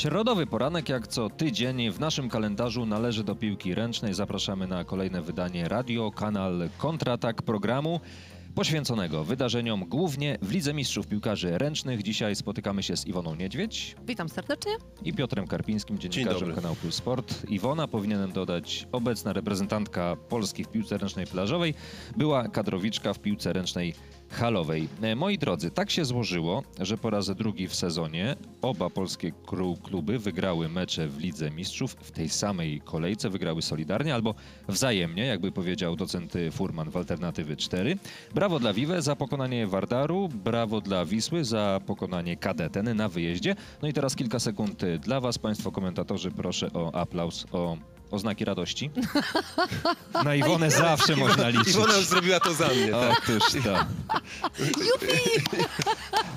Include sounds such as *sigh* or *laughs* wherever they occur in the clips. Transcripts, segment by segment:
Środowy poranek, jak co tydzień w naszym kalendarzu należy do piłki ręcznej. Zapraszamy na kolejne wydanie radio, kanał Kontratak programu poświęconego wydarzeniom głównie w Lidze Mistrzów Piłkarzy Ręcznych. Dzisiaj spotykamy się z Iwoną Niedźwiedź Witam serdecznie. i Piotrem Karpińskim, dziennikarzem kanału Plus Sport. Iwona, powinienem dodać, obecna reprezentantka Polski w piłce ręcznej plażowej, była kadrowiczka w piłce ręcznej halowej. E, Moi drodzy, tak się złożyło, że po raz drugi w sezonie oba polskie kluby wygrały mecze w Lidze Mistrzów w tej samej kolejce, wygrały solidarnie albo wzajemnie, jakby powiedział docent Furman w Alternatywy 4. Brawo dla Vive za pokonanie Wardaru, brawo dla Wisły za pokonanie Kadeten na wyjeździe. No i teraz kilka sekund dla Was, Państwo komentatorzy, proszę o aplauz, o oznaki radości. *laughs* Na Iwonę zawsze można liczyć. Iwona już zrobiła to za mnie, tak? Otóż to.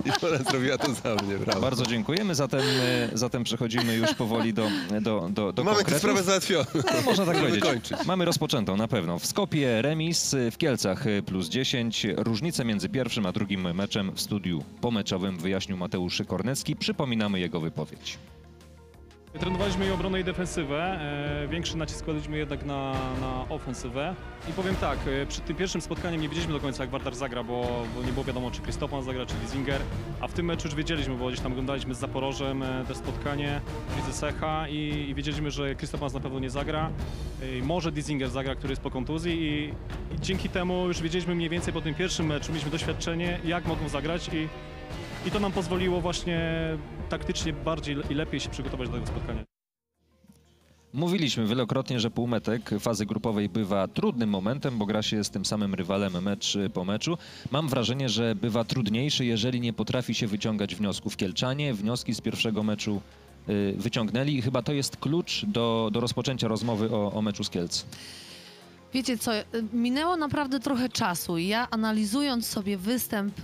Iwona zrobiła to za mnie, *laughs* brawo. Bardzo dziękujemy, zatem, e, zatem przechodzimy już powoli do, do, do, do Mamy tę konkretów. sprawę załatwioną. No, można tak powiedzieć. kończyć. Mamy rozpoczętą na pewno. W Skopie remis, w Kielcach y, plus 10. Różnice między pierwszym a drugim meczem w studiu pomeczowym wyjaśnił Mateusz Kornecki. Przypominamy jego wypowiedź. Trenowaliśmy i obronę i defensywę. E, większy nacisk kładliśmy jednak na, na ofensywę. I powiem tak, e, przed tym pierwszym spotkaniem nie wiedzieliśmy do końca jak Wardar zagra, bo, bo nie było wiadomo czy Krystopan zagra, czy Lizinger. A w tym meczu już wiedzieliśmy, bo gdzieś tam oglądaliśmy z Zaporożem te spotkanie, widzę Secha i, i wiedzieliśmy, że Krystopan na pewno nie zagra. E, może Lizinger zagra, który jest po kontuzji i, i dzięki temu już wiedzieliśmy mniej więcej po tym pierwszym meczu, mieliśmy doświadczenie jak mogą zagrać i, i to nam pozwoliło właśnie taktycznie bardziej i lepiej się przygotować do tego spotkania. Mówiliśmy wielokrotnie, że półmetek fazy grupowej bywa trudnym momentem, bo gra się z tym samym rywalem mecz po meczu. Mam wrażenie, że bywa trudniejszy, jeżeli nie potrafi się wyciągać wniosków. Kielczanie wnioski z pierwszego meczu y, wyciągnęli i chyba to jest klucz do, do rozpoczęcia rozmowy o, o meczu z Kielc. Wiecie co, minęło naprawdę trochę czasu i ja analizując sobie występ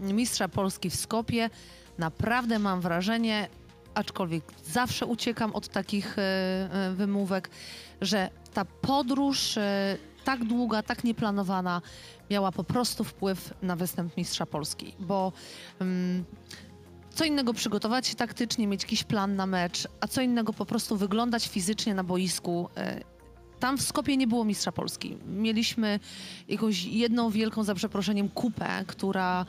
y, mistrza Polski w Skopie, naprawdę mam wrażenie, aczkolwiek zawsze uciekam od takich y, y, wymówek, że ta podróż tak długa, tak nieplanowana miała po prostu wpływ na występ mistrza Polski, bo ym, co innego przygotować się taktycznie, mieć jakiś plan na mecz, a co innego po prostu wyglądać fizycznie na boisku. Tam w Skopie nie było mistrza Polski. Mieliśmy jakąś jedną wielką, za przeproszeniem, kupę, która,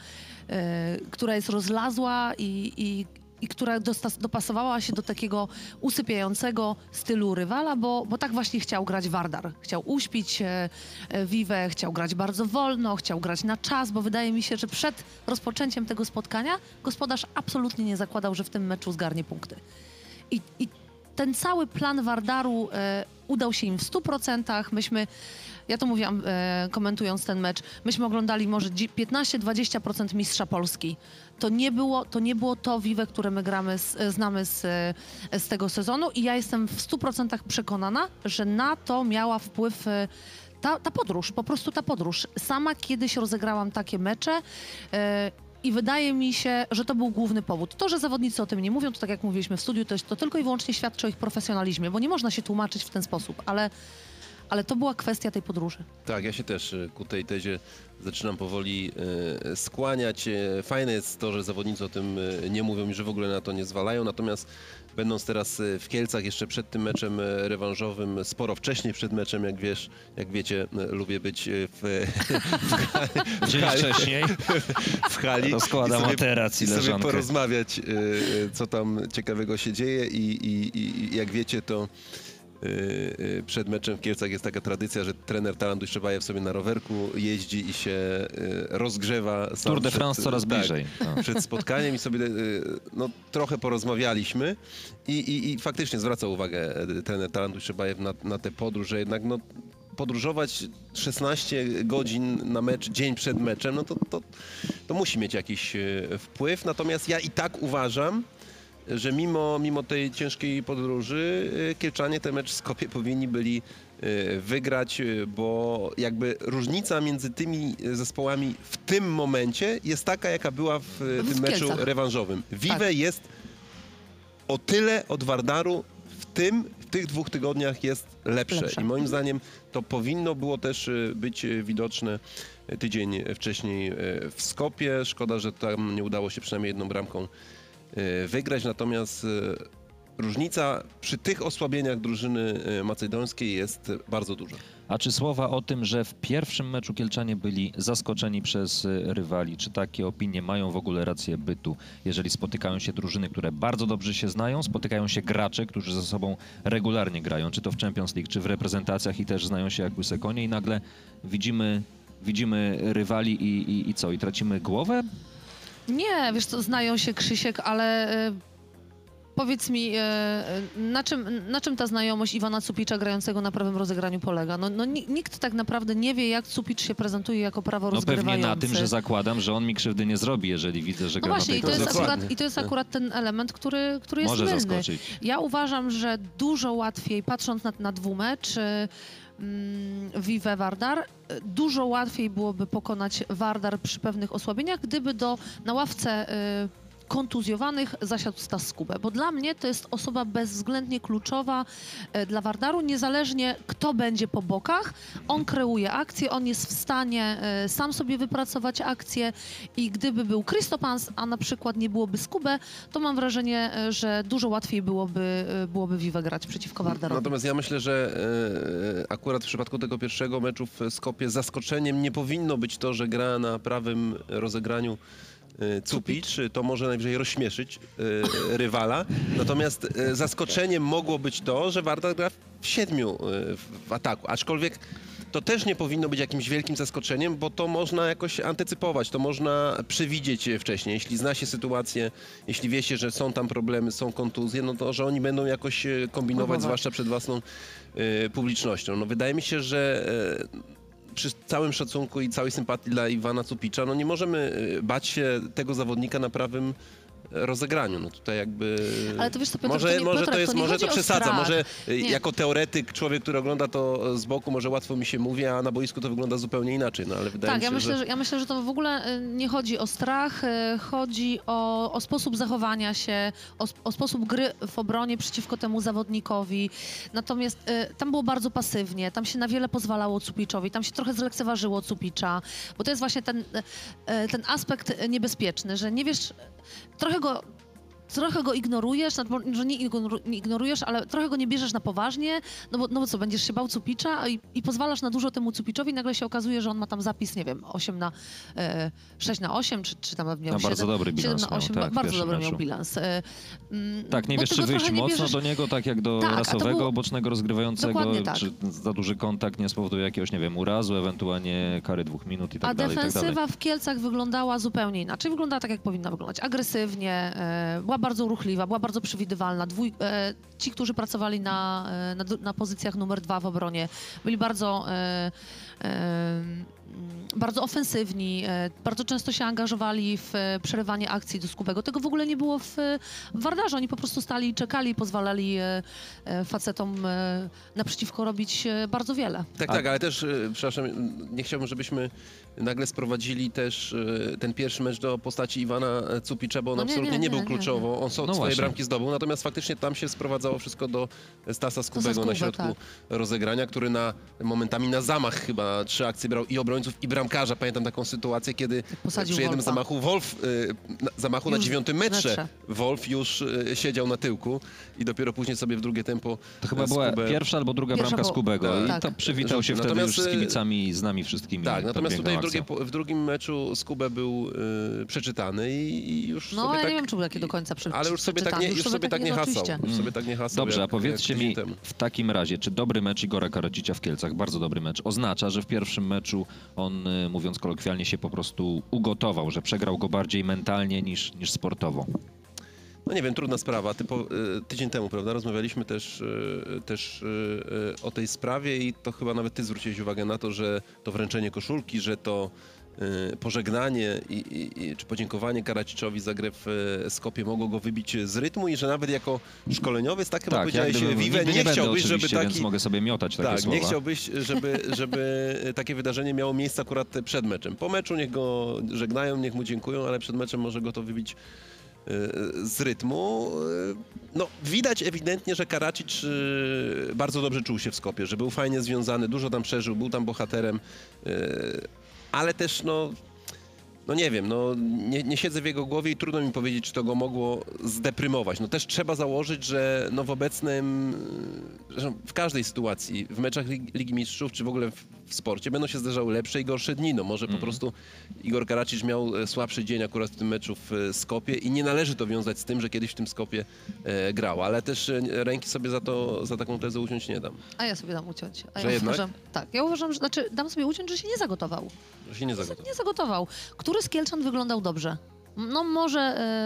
e, która jest rozlazła i, i, i która dopasowała się do takiego usypiającego stylu rywala, bo, bo tak właśnie chciał grać Wardar. Chciał uśpić e, Vive, chciał grać bardzo wolno, chciał grać na czas, bo wydaje mi się, że przed rozpoczęciem tego spotkania gospodarz absolutnie nie zakładał, że w tym meczu zgarnie punkty. I, i ten cały plan Wardaru e, udał się im w 100%. Myśmy, ja to mówiłam e, komentując ten mecz, myśmy oglądali może dzi- 15-20% mistrza Polski. To nie było to, nie było to Vive, które my gramy, z, e, znamy z, e, z tego sezonu i ja jestem w 100% przekonana, że na to miała wpływ e, ta, ta podróż, po prostu ta podróż. Sama kiedyś rozegrałam takie mecze e, i wydaje mi się, że to był główny powód. To, że zawodnicy o tym nie mówią, to tak jak mówiliśmy w studiu, to, to tylko i wyłącznie świadczy o ich profesjonalizmie, bo nie można się tłumaczyć w ten sposób, ale, ale to była kwestia tej podróży. Tak, ja się też y, ku tej tezie zaczynam powoli y, skłaniać. Y, Fajne jest to, że zawodnicy o tym nie mówią i że w ogóle na to nie zwalają, natomiast będąc teraz y, w Kielcach jeszcze przed tym meczem y, rewanżowym, sporo wcześniej przed meczem, jak wiesz, jak wiecie, y, lubię być y, w, *laughs* w, Dzień hali, wcześniej. *laughs* w hali to składam i sobie, i sobie porozmawiać, co tam ciekawego się dzieje i, i, i- jak wiecie, to przed meczem w Kielcach jest taka tradycja, że trener Talandu Szczebajew sobie na rowerku jeździ i się y, rozgrzewa Tour de przed- France coraz tak, bliżej. No. przed spotkaniem i sobie y, no, trochę porozmawialiśmy i, i, i faktycznie zwraca uwagę y, trener Talandu Szczebajew na, na tę podróż, że jednak no, podróżować 16 godzin na mecz, dzień przed meczem, no to, to, to musi mieć jakiś y, wpływ. Natomiast ja i tak uważam, że mimo, mimo tej ciężkiej podróży y, Kielczanie ten mecz w Skopie powinni byli y, wygrać, y, bo jakby różnica między tymi zespołami w tym momencie jest taka, jaka była w W tym meczu rewanżowym. Vive Tak. jest o tyle od Wardaru w tym, w tych dwóch tygodniach jest lepsze. Lepsze. I moim zdaniem to powinno było też być widoczne tydzień wcześniej w Skopie. Szkoda, że tam nie udało się przynajmniej jedną bramką wygrać, natomiast y, różnica przy tych osłabieniach drużyny e, macedońskiej jest bardzo duża. A czy słowa o tym, że w pierwszym meczu Kielczanie byli zaskoczeni przez y, rywali, czy takie opinie mają w ogóle rację bytu, jeżeli spotykają się drużyny, które bardzo dobrze się znają, spotykają się gracze, którzy ze sobą regularnie grają, czy to w Champions League, czy w reprezentacjach i też znają się jak łyse konie i nagle widzimy, widzimy rywali i, i, i co, i tracimy głowę? Nie, wiesz co, znają się Krzysiek, ale e, powiedz mi, e, e, na czym, na czym ta znajomość Iwana Cupicza grającego na prawym rozegraniu polega? No, no ni- nikt tak naprawdę nie wie, jak Cupicz się prezentuje jako prawo No rozgrywający. pewnie na tym, że zakładam, że on mi krzywdy nie zrobi, jeżeli widzę, że No gra właśnie, na i tej to, jest akurat, i to jest akurat ten element, który, który jest Może mylny. zaskoczyć. Ja uważam, że dużo łatwiej, patrząc na, na dwumecz, y, Vive Vardar, dużo łatwiej byłoby pokonać Vardar przy pewnych osłabieniach, gdyby do, na ławce y, kontuzjowanych zasiadł Stas Skubę, bo dla mnie to jest osoba bezwzględnie kluczowa y, dla Wardaru, niezależnie kto będzie po bokach, on kreuje akcję, on jest w stanie y, sam sobie wypracować akcję i gdyby był Krystopans, a na przykład nie byłoby Skubę, to mam wrażenie, y, że dużo łatwiej byłoby, byłoby Vive grać przeciwko Wardarowi. Natomiast ja myślę, że e, akurat w przypadku tego pierwszego meczu w Skopie zaskoczeniem nie powinno być to, że gra na prawym rozegraniu e, Cupic, to może najwyżej rozśmieszyć e, rywala. Natomiast zaskoczeniem mogło być to, że Warta gra w siedmiu w ataku, aczkolwiek to też nie powinno być jakimś wielkim zaskoczeniem, bo to można jakoś antycypować, to można przewidzieć wcześniej. Jeśli zna się sytuację, jeśli wie się, że są tam problemy, są kontuzje, no to że oni będą jakoś kombinować, zwłaszcza przed własną publicznością. No wydaje mi się, że przy całym szacunku i całej sympatii dla Iwana Cupicza, no nie możemy e, bać się tego zawodnika na prawym rozegraniu. No tutaj jakby... Ale to wiesz co, Piotrek, może, to nie- może Piotrek, to jest, to może to przesadza, może e, Nie. jako teoretyk, człowiek, który ogląda to z boku, może łatwo mi się mówi, a na boisku to wygląda zupełnie inaczej, no ale wydaje Tak, mi się, ja myślę, że... że... ja myślę, że to w ogóle y, nie chodzi o strach, y, chodzi o, o sposób zachowania się, o, o sposób gry w obronie przeciwko temu zawodnikowi. Natomiast y, tam było bardzo pasywnie, tam się na wiele pozwalało Cupiczowi, tam się trochę zlekceważyło Cupicza, bo to jest właśnie ten, y, y, ten aspekt y, niebezpieczny, że nie wiesz, trochę go trochę go ignorujesz, że nie ignoru- nie ignorujesz, ale trochę go nie bierzesz na poważnie, no bo, no bo co, będziesz się bał Cupicza i, i pozwalasz na dużo temu Cupiczowi, nagle się okazuje, że on ma tam zapis, nie wiem, 8 na, e, 6 na 8, czy, czy tam miał No, 7, bardzo dobry 7 bilans na miał, 8, tak, bardzo dobry miał meczu. bilans. E, mm, Tak, nie wiesz, czy wyjść mocno do niego, tak jak do Tak, a rasowego, było- bocznego rozgrywającego, tak. czy za duży kontakt nie spowoduje jakiegoś, nie wiem, urazu, ewentualnie kary dwóch minut i tak A dalej, i tak defensywa w Kielcach wyglądała zupełnie inaczej. Wyglądała tak, jak powinna wyglądać. Agresywnie, e, była bardzo ruchliwa, była bardzo przewidywalna. Dwój, e, ci, którzy pracowali na, e, na, na pozycjach numer dwa w obronie, byli bardzo, e, e, mm, bardzo ofensywni, e, bardzo często się angażowali w e, przerywanie akcji do Skubego. Tego w ogóle nie było w, w Wardarze. Oni po prostu stali i czekali i pozwalali e, e, facetom e, naprzeciwko robić e, bardzo wiele. Tak, A- tak, ale też, e, przepraszam, nie chciałbym, żebyśmy nagle sprowadzili też e, ten pierwszy mecz do postaci Iwana Cupicza, bo on No nie, absolutnie nie, nie, nie, był nie, kluczowo. On so, No swoje właśnie. bramki zdobył, natomiast faktycznie tam się sprowadzało wszystko do Stasa Skubego Skubę, na środku tak. rozegrania, który na momentami na zamach chyba trzy akcje brał i obrońców, i bramkarza. Pamiętam taką sytuację, kiedy posadził przy jednym Wolfa. zamachu Wolf, e, na, zamachu na Już dziewiątym w metrze, metrze. Wolf już e, siedział na tyłku i dopiero później sobie w drugie tempo To chyba e, była Skubę- pierwsza albo druga Pierwsza bramka Skubego i tak. to przywitał się wtedy Natomiast, już z e, kibicami i z nami wszystkimi. Tak, natomiast tutaj drugie, w drugim meczu Skubę był y, przeczytany i, i już No, sobie ja tak... nie wiem, czy był jaki do końca prze, Ale już sobie tak nie, już sobie tak nie jest, hasał. oczywiście. Już sobie tak nie hasał Dobrze, jak, a powiedzcie jak mi temu. w takim razie, czy dobry mecz Igora Karocicia w Kielcach, bardzo dobry mecz, oznacza, że w pierwszym meczu on, y, mówiąc kolokwialnie, się po prostu ugotował, że przegrał go bardziej mentalnie niż, niż sportowo? No nie wiem, trudna sprawa. Typo, y, tydzień temu, prawda, rozmawialiśmy też, y, też y, o tej sprawie i to chyba nawet ty zwróciłeś uwagę na to, że to wręczenie koszulki, że to pożegnanie i, i, czy podziękowanie Karaciczowi za grę w Skopie mogło go wybić z rytmu i że nawet jako szkoleniowiec, tak chyba Tak, powiedziałeś, Wiwe, nigdy nie nie chciałbyś, żeby taki... więc mogę sobie miotać takie Tak, słowa. nie chciałbyś, żeby, żeby takie wydarzenie miało miejsce akurat przed meczem. Po meczu niech go żegnają, niech mu dziękują, ale przed meczem może go to wybić z rytmu. E, No, widać ewidentnie, że Karacic e, bardzo dobrze czuł się w Skopie, że był fajnie związany, dużo tam przeżył, był tam bohaterem, ale też no no nie wiem, no nie, nie siedzę w jego głowie i trudno mi powiedzieć, czy to go mogło zdeprymować. No też trzeba założyć, że no w obecnym, zresztą w każdej sytuacji, w meczach Lig- Ligi Mistrzów, czy w ogóle w, w sporcie, będą się zdarzały lepsze i gorsze dni. No może po prostu Igor Karacic miał e, słabszy dzień akurat w tym meczu w e, Skopie i nie należy to wiązać z tym, że kiedyś w tym Skopie e, grał, ale też e, ręki sobie za to, za taką tezę uciąć nie dam. A ja sobie dam uciąć. A Że ja jednak? uważam, tak, ja uważam, że znaczy dam sobie uciąć, że się nie zagotował. Że się nie zagotował. Nie zagotował. Który z Kielczan wyglądał dobrze? No może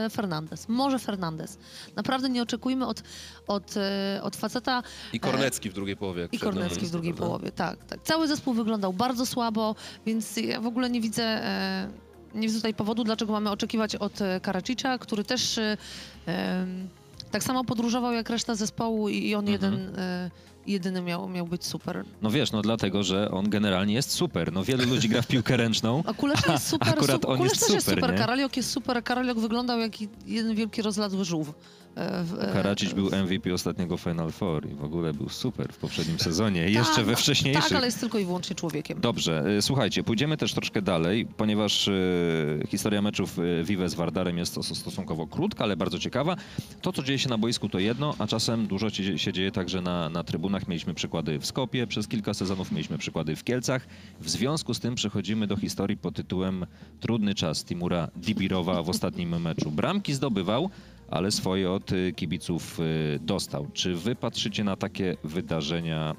e, Fernandez, może Fernandez. Naprawdę nie oczekujmy od, od, e, od faceta I Kornecki w drugiej połowie. jak i Kornecki w drugiej połowie. Tak, tak. Cały zespół wyglądał bardzo słabo, więc ja w ogóle nie widzę, e, nie widzę tutaj powodu, dlaczego mamy oczekiwać od e, Karacicza, który też e, tak samo podróżował jak reszta zespołu i, on Mhm. jeden, e, jedyny miał, miał być super. No wiesz, no dlatego, że on generalnie jest super. No wielu ludzi gra w piłkę ręczną. A Kulesz jest super, Akurat su- on Kulesz jest też jest super, super, nie? Karaliok jest super, Karaliok wyglądał jak jeden wielki rozladły żółw. E, w- e, Karacic był MVP ostatniego Final Four i w ogóle był super w poprzednim *laughs* sezonie. Jeszcze Tak, we wcześniejszych. Tak, ale jest tylko i wyłącznie człowiekiem. Dobrze, y, słuchajcie, pójdziemy też troszkę dalej, ponieważ y, historia meczów Vive z Wardarem jest stos- stosunkowo krótka, ale bardzo ciekawa. To, co dzieje się na boisku, to jedno, a czasem dużo się, się dzieje także na, na trybunach. Mieliśmy przykłady w Skopie przez kilka sezonów, mieliśmy przykłady w Kielcach. W związku z tym przechodzimy do historii pod tytułem Trudny czas Timura Dibirowa w ostatnim meczu. Bramki zdobywał, ale swoje od y, kibiców y, dostał. Czy wy patrzycie na takie wydarzenia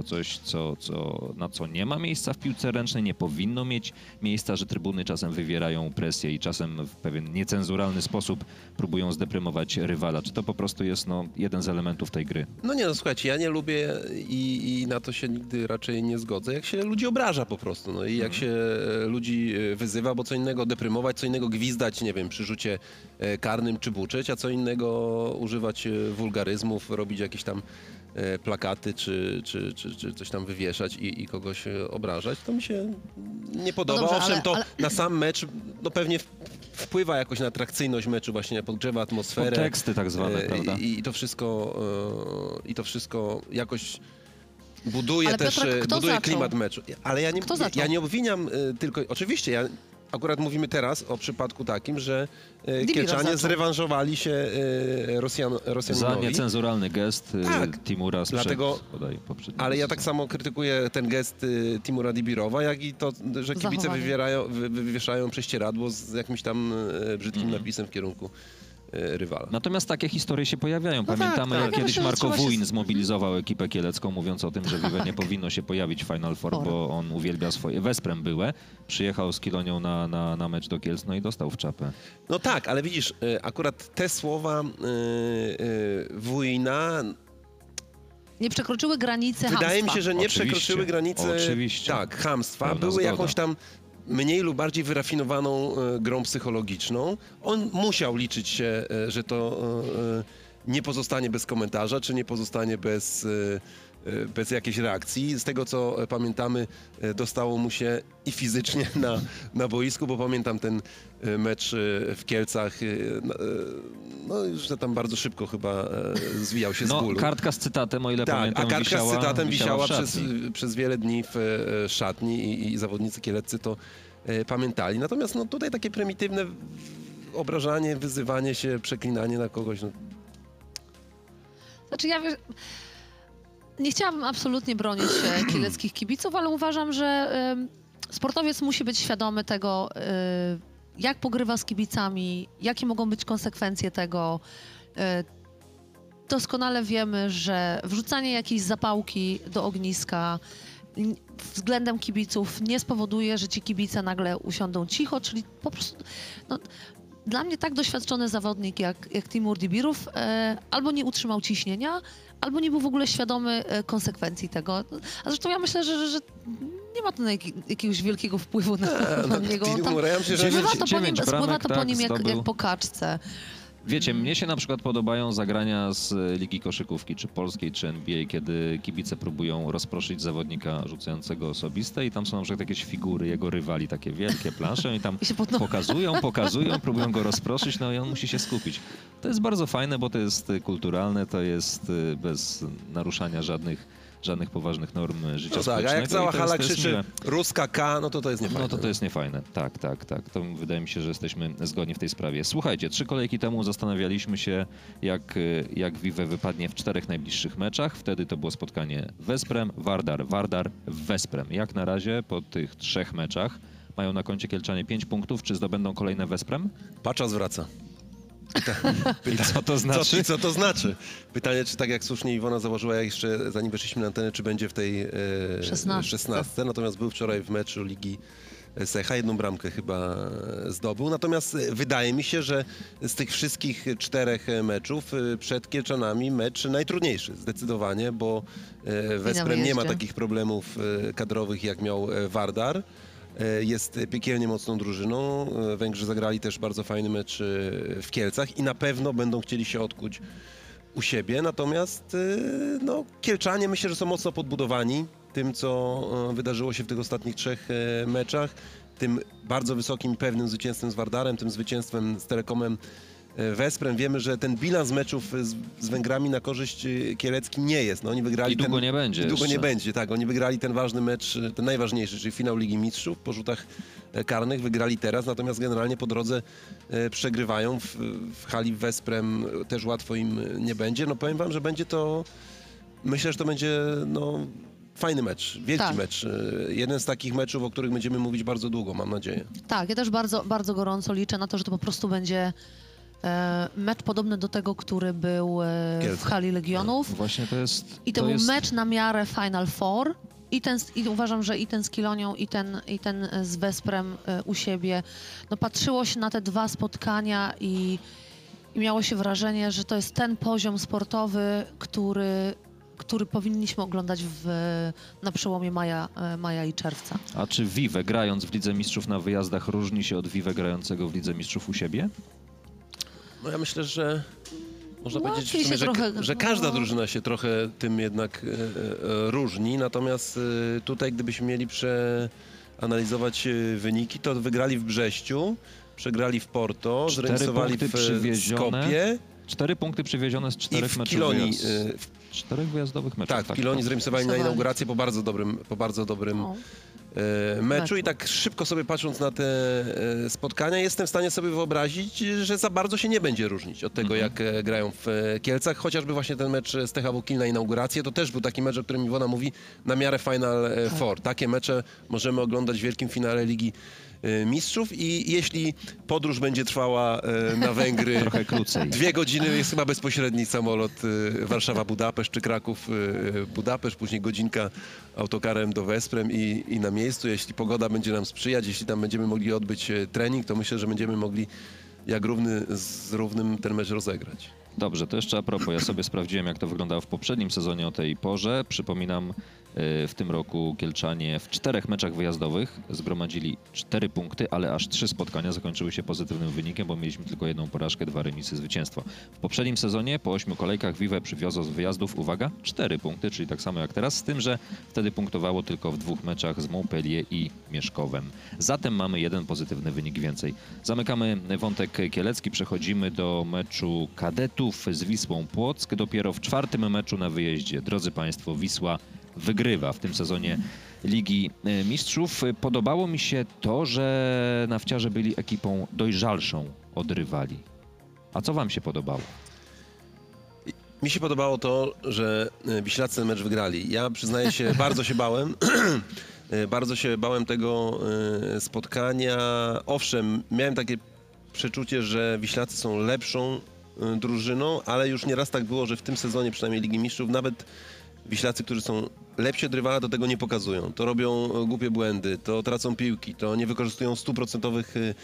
jako coś, co, co, na co nie ma miejsca w piłce ręcznej, nie powinno mieć miejsca, że trybuny czasem wywierają presję i czasem w pewien niecenzuralny sposób próbują zdeprymować rywala. Czy to po prostu jest no, jeden z elementów tej gry? No nie, no słuchajcie, ja nie lubię i, i na to się nigdy raczej nie zgodzę, jak się ludzi obraża po prostu, no i jak się e, ludzi e, wyzywa, bo co innego deprymować, co innego gwizdać, nie wiem, przy rzucie e, karnym czy buczeć, a co innego używać wulgaryzmów, robić jakieś tam plakaty czy, czy, czy, czy coś tam wywieszać i, i kogoś e, obrażać, to mi się nie podoba. dobrze, Owszem, ale- to ale- na sam mecz no pewnie wpływa jakoś na atrakcyjność meczu, właśnie podgrzewa atmosferę. Teksty tak zwane, E, prawda? I, I to wszystko, e, i to wszystko jakoś buduje Ale też Piotrek, e, buduje zaczął? klimat meczu. Ale ja nie, ja, nie obwiniam e, tylko, oczywiście ja akurat mówimy teraz o przypadku takim, że e, Dibiro Kielczanie zaczął. zrewanżowali się e, Rosjan, Za Rosjaninowi. niecenzuralny gest y, Tak. Timura sprzed Dlatego- bodaj poprzedniego Ale ja tak samo krytykuję ten gest y, Timura Dibirowa, jak i to, że kibice Zachowanie. wywierają, wy, wywieszają prześcieradło z jakimś tam e, brzydkim Mhm. napisem w kierunku e, rywala. Natomiast takie historie się pojawiają. tak, Pamiętamy, tak. jak Ja kiedyś myślę, że Marko trzeba się- zmobilizował ekipę kielecką, mówiąc o tym, że Vive nie powinno się pojawić w Final Four, Chore. bo on uwielbia swoje... Wesprem byłe. Przyjechał z Kilonią na, na, na mecz do Kielc, no i dostał w czapę. No tak, ale widzisz, y, akurat te słowa y, y, Wójna Nie przekroczyły granicy wydaje mi się, że nie Oczywiście, przekroczyły granice oczywiście. tak, hamstwa, Pełna były zgoda. jakąś tam mniej lub bardziej wyrafinowaną y, grą psychologiczną. On musiał liczyć się, y, że to y, nie pozostanie bez komentarza, czy nie pozostanie bez, bez jakiejś reakcji. Z tego, co y, pamiętamy, y, dostało mu się i fizycznie *laughs* na, na boisku, bo pamiętam ten mecz w Kielcach, no, no już że tam bardzo szybko chyba zwijał się z No, bólu. kartka z cytatem, o ile Tak, pamiętam, a kartka wisiała, z cytatem wisiała, w przez, przez wiele dni w e, szatni i, i zawodnicy kieleccy to e, pamiętali. Natomiast no, tutaj takie prymitywne obrażanie, wyzywanie się, przeklinanie na kogoś. No, Znaczy ja wiesz, nie chciałabym absolutnie bronić e, *clears throat* kieleckich kibiców, ale uważam, że sportowiec musi być świadomy tego, e, jak pogrywa z kibicami, jakie mogą być konsekwencje tego. E, doskonale wiemy, że wrzucanie jakiejś zapałki do ogniska względem kibiców nie spowoduje, że ci kibice nagle usiądą cicho, czyli po prostu no, dla mnie tak doświadczony zawodnik jak, jak Timur Dibirów e, albo nie utrzymał ciśnienia, albo nie był w ogóle świadomy e, konsekwencji tego. A zresztą ja myślę, że, że, że nie ma to na jaki, jakiegoś wielkiego wpływu na, E, na no, niego. Tam, ja myślę, że spływa to po nim, spływa to po tak, nim jak, zdobył. jak po kaczce. Wiecie, mnie się na przykład podobają zagrania z e, Ligi Koszykówki, czy polskiej, czy NBA, kiedy kibice próbują rozproszyć zawodnika rzucającego osobiste i tam są na przykład jakieś figury jego rywali, takie wielkie plansze i tam *laughs* I pokazują, *laughs* pokazują, próbują go rozproszyć, no i on musi się skupić. To jest bardzo fajne, bo to jest e, kulturalne, to jest e, bez naruszania żadnych żadnych poważnych norm życia No tak, a jak cała hala krzyczy ruska K, no to to jest niefajne. No to to jest niefajne. Tak, tak, tak. To wydaje mi się, że jesteśmy zgodni w tej sprawie. Słuchajcie, trzy kolejki temu zastanawialiśmy się, jak, y, jak Vive wypadnie w czterech najbliższych meczach. Wtedy to było spotkanie Wesprem, Wardar, Wardar, Wesprem. Jak na razie po tych trzech meczach mają na koncie Kielczanie 5 punktów. Czy zdobędą kolejne Wesprem? Pacza zwraca. Pyta, I co to co, znaczy? i co to znaczy? Pytanie, czy tak jak słusznie Iwona założyła jeszcze zanim weszliśmy na antenę, czy będzie w tej e, Szesnastce. 16. Natomiast był wczoraj w meczu Ligi Secha, jedną bramkę chyba zdobył. Natomiast wydaje mi się, że z tych wszystkich czterech meczów e, przed Kielczanami mecz najtrudniejszy, zdecydowanie, bo e, Wesprem nie ma takich problemów e, kadrowych jak miał Wardar. E, Jest piekielnie mocną drużyną. E, Węgrzy zagrali też bardzo fajny mecz e, w Kielcach i na pewno będą chcieli się odkuć u siebie. Natomiast no, Kielczanie myślę, że są mocno podbudowani tym, co wydarzyło się w tych ostatnich trzech meczach. Tym bardzo wysokim, pewnym zwycięstwem z Wardarem, tym zwycięstwem z Telekomem Wesprem. Wiemy, że ten bilans meczów z, z Węgrami na korzyść e, Kielecki nie jest. No, oni wygrali I długo ten, nie będzie I długo nie jeszcze. będzie, tak. Oni wygrali ten ważny mecz, e, ten najważniejszy, czyli finał Ligi Mistrzów po rzutach e, karnych. Wygrali teraz, natomiast generalnie po drodze e, przegrywają. W, w hali Wesprem też łatwo im e, nie będzie. No powiem wam, że będzie to, myślę, że to będzie no, fajny mecz, wielki Tak. mecz. E, Jeden z takich meczów, o których będziemy mówić bardzo długo, mam nadzieję. Tak, ja też bardzo, bardzo gorąco liczę na to, że to po prostu będzie e, mecz podobny do tego, który był e, w hali Legionów. Właśnie to jest... I to, to był jest... mecz na miarę Final Four. I, ten, I uważam, że i ten z Kilonią, i ten, i ten z Wesprem e, u siebie. No, patrzyło się na te dwa spotkania i, i miało się wrażenie, że to jest ten poziom sportowy, który, który powinniśmy oglądać w, na przełomie maja, e, maja i czerwca. A czy Vive grając w Lidze Mistrzów na wyjazdach różni się od Vive grającego w Lidze Mistrzów u siebie? No ja myślę, że można Łatwiej powiedzieć, w sumie, że, trochę- że każda no. drużyna się trochę tym jednak e, e, różni. Natomiast e, tutaj, gdybyśmy mieli przeanalizować e, wyniki, to wygrali w Brześciu, przegrali w Porto, zremisowali w e, Skopie Cztery punkty przywiezione z i czterech w meczów Kilonii. wyjazd- e, w, Czterech wyjazdowych meczów. tak, w Kilonii zremisowali na inaugurację po bardzo dobrym, po bardzo dobrym O. e, meczu i tak szybko sobie patrząc na te e, spotkania, jestem w stanie sobie wyobrazić, że za bardzo się nie będzie różnić od tego, Mhm. jak e, grają w e, Kielcach. Chociażby właśnie ten mecz z THW Kiel na inaugurację, to też był taki mecz, o którym Iwona mówi, na miarę Final e, Four. Takie mecze możemy oglądać w wielkim finale Ligi Mistrzów i jeśli podróż będzie trwała e, na Węgry *laughs* Trochę krócej. Dwie godziny jest chyba bezpośredni samolot y, Warszawa-Budapeszt czy Kraków-Budapeszt, później godzinka autokarem do Wesprem i, i na miejscu. Jeśli pogoda będzie nam sprzyjać, jeśli tam będziemy mogli odbyć e, trening, to myślę, że będziemy mogli jak równy z równym ten mecz rozegrać. Dobrze, to jeszcze a propos, ja sobie sprawdziłem, jak to wyglądało w poprzednim sezonie o tej porze. Przypominam, y, w tym roku Kielczanie w czterech meczach wyjazdowych zgromadzili cztery punkty, ale aż trzy spotkania zakończyły się pozytywnym wynikiem, bo mieliśmy tylko jedną porażkę, dwa remisy, zwycięstwo. W poprzednim sezonie po ośmiu kolejkach Vive przywiozło z wyjazdów, uwaga, cztery punkty, czyli tak samo jak teraz, z tym, że wtedy punktowało tylko w dwóch meczach z Montpellier i Mieszkowem. Zatem mamy jeden pozytywny wynik więcej. Zamykamy wątek kielecki, przechodzimy do meczu kadetów z Wisłą Płock. Dopiero w czwartym meczu na wyjeździe, drodzy Państwo, Wisła wygrywa w tym sezonie Ligi e, Mistrzów. Podobało mi się to, że nawciarze byli ekipą dojrzalszą od rywali. A co Wam się podobało? Mi się podobało to, że e, Wiślacy ten mecz wygrali. Ja przyznaję się, *laughs* bardzo się bałem. *clears throat* E, bardzo się bałem tego spotkania. Owszem, miałem takie przeczucie, że Wiślacy są lepszą drużyną, ale już nieraz tak było, że w tym sezonie przynajmniej Ligi Mistrzów nawet Wiślacy, którzy są lepsi od rywala, do tego nie pokazują. To robią e, głupie błędy, to tracą piłki, to nie wykorzystują stuprocentowych e,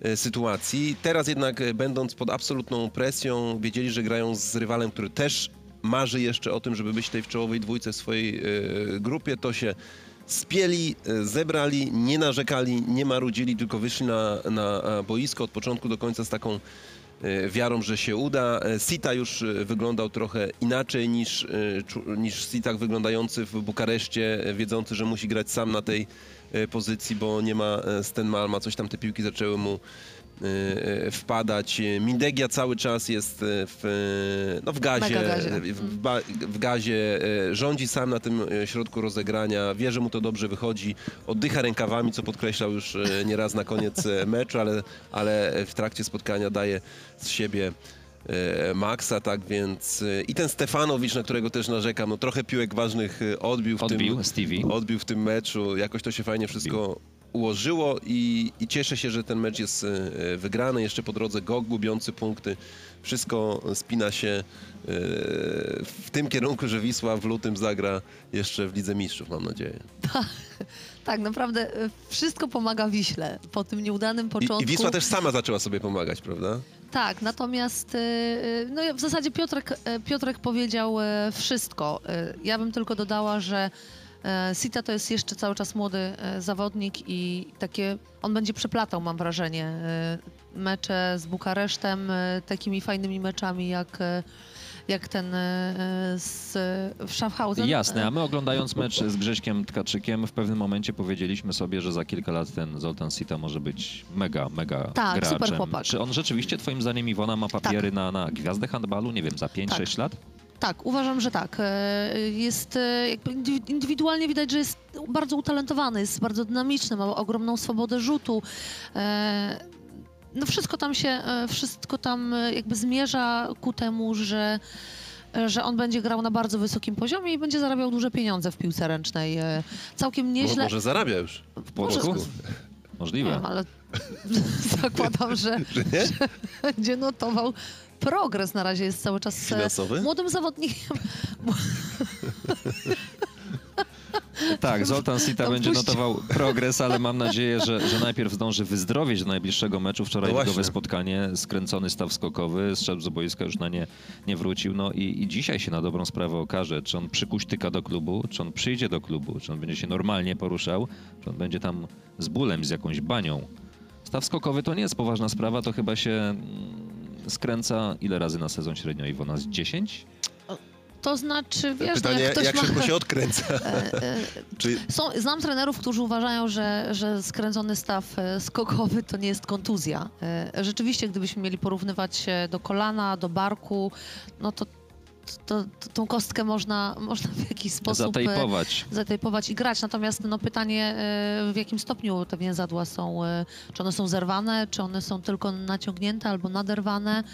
e, sytuacji. Teraz jednak będąc pod absolutną presją, wiedzieli, że grają z rywalem, który też marzy jeszcze o tym, żeby być tej w czołowej dwójce w swojej grupie, to się spieli, zebrali, nie narzekali, nie marudzili, tylko wyszli na, na boisko od początku do końca z taką wiarą, że się uda. E, Sita już e, wyglądał trochę inaczej niż, e, niż Sitak wyglądający w Bukareszcie, e, wiedzący, że musi grać sam na tej e, pozycji, bo nie ma e, Sten Malma, coś tam te piłki zaczęły mu e, wpadać. Mindegia cały czas jest e, w, e, no w gazie, gazie. W, ba, w gazie, e, rządzi sam na tym środku rozegrania, wie, że mu to dobrze wychodzi, oddycha rękawami, co podkreślał już nieraz na koniec meczu, ale, ale w trakcie spotkania daje z siebie Maxa, tak więc i ten Stefanowicz, na którego też narzekam, no trochę piłek ważnych odbił w Odbił tym Stevie. odbił w tym meczu. Jakoś to się fajnie wszystko ułożyło i, i cieszę się, że ten mecz jest e, wygrany. Jeszcze po drodze go gubiący punkty. Wszystko spina się e, w tym kierunku, że Wisła w lutym zagra jeszcze w Lidze Mistrzów, mam nadzieję. Tak, naprawdę y, wszystko pomaga Wiśle po tym nieudanym początku. I, I Wisła też sama zaczęła sobie pomagać, prawda? Tak, natomiast no w zasadzie Piotrek, Piotrek powiedział wszystko. Ja bym tylko dodała, że Sita to jest jeszcze cały czas młody y, zawodnik i takie on będzie przeplatał, mam wrażenie, y, mecze z Bukaresztem takimi fajnymi meczami jak, jak ten z w Schaffhausen. Jasne, a my oglądając mecz z Grześkiem Tkaczykiem w pewnym momencie powiedzieliśmy sobie, że za kilka lat ten Zoltan Sita może być mega, mega Tak, graczem. super chłopak. Czy on rzeczywiście twoim zdaniem Iwona ma papiery na, na gwiazdę handbalu, nie wiem, za 5-6 Tak. lat? Tak, uważam, że tak. E, Jest e, indywidualnie widać, że jest bardzo utalentowany, jest bardzo dynamiczny, ma ogromną swobodę rzutu. E, No wszystko tam się, wszystko tam jakby zmierza ku temu, że że on będzie grał na bardzo wysokim poziomie i będzie zarabiał duże pieniądze w piłce ręcznej. Całkiem nieźle. może zarabia już. W? Nie Możliwe. wiem, ale *laughs* zakładam, że, Że nie? że będzie notował progres. Na razie jest cały czas e, Finansowy? młodym zawodnikiem. *laughs* Tak, Zoltan Sita To będzie puść. notował progres, ale mam nadzieję, że, że najpierw zdąży wyzdrowieć do najbliższego meczu. Wczoraj No spotkanie, skręcony staw skokowy, strzał z boiska już na nie nie wrócił. No i, i dzisiaj się na dobrą sprawę okaże, czy on przykuśtyka do klubu, czy on przyjdzie do klubu, czy on będzie się normalnie poruszał, czy on będzie tam z bólem, z jakąś banią. Staw skokowy to nie jest poważna sprawa, to chyba się mm, skręca ile razy na sezon średnio Iwona? Z 10? To znaczy, wiesz, Pytanie, jak ktoś jak ma... szybko się odkręca. *laughs* E, e, Czy Są, znam trenerów, którzy uważają, że, że skręcony staw e, skokowy to nie jest kontuzja. E, Rzeczywiście, gdybyśmy mieli porównywać się do kolana, do barku, no to, to, to tą kostkę można, można w jakiś sposób e, Zatejpować. zatejpować i grać. Natomiast no, pytanie, e, w jakim stopniu te więzadła są, e, czy one są zerwane, czy one są tylko naciągnięte albo naderwane,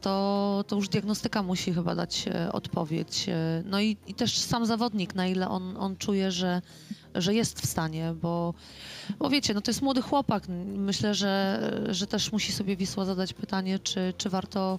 to, to już diagnostyka musi chyba dać odpowiedź. No i, i też sam zawodnik, na ile on, on czuje, że, że jest w stanie, bo, bo wiecie, no to jest młody chłopak. Myślę, że, że też musi sobie Wisła zadać pytanie, czy, czy warto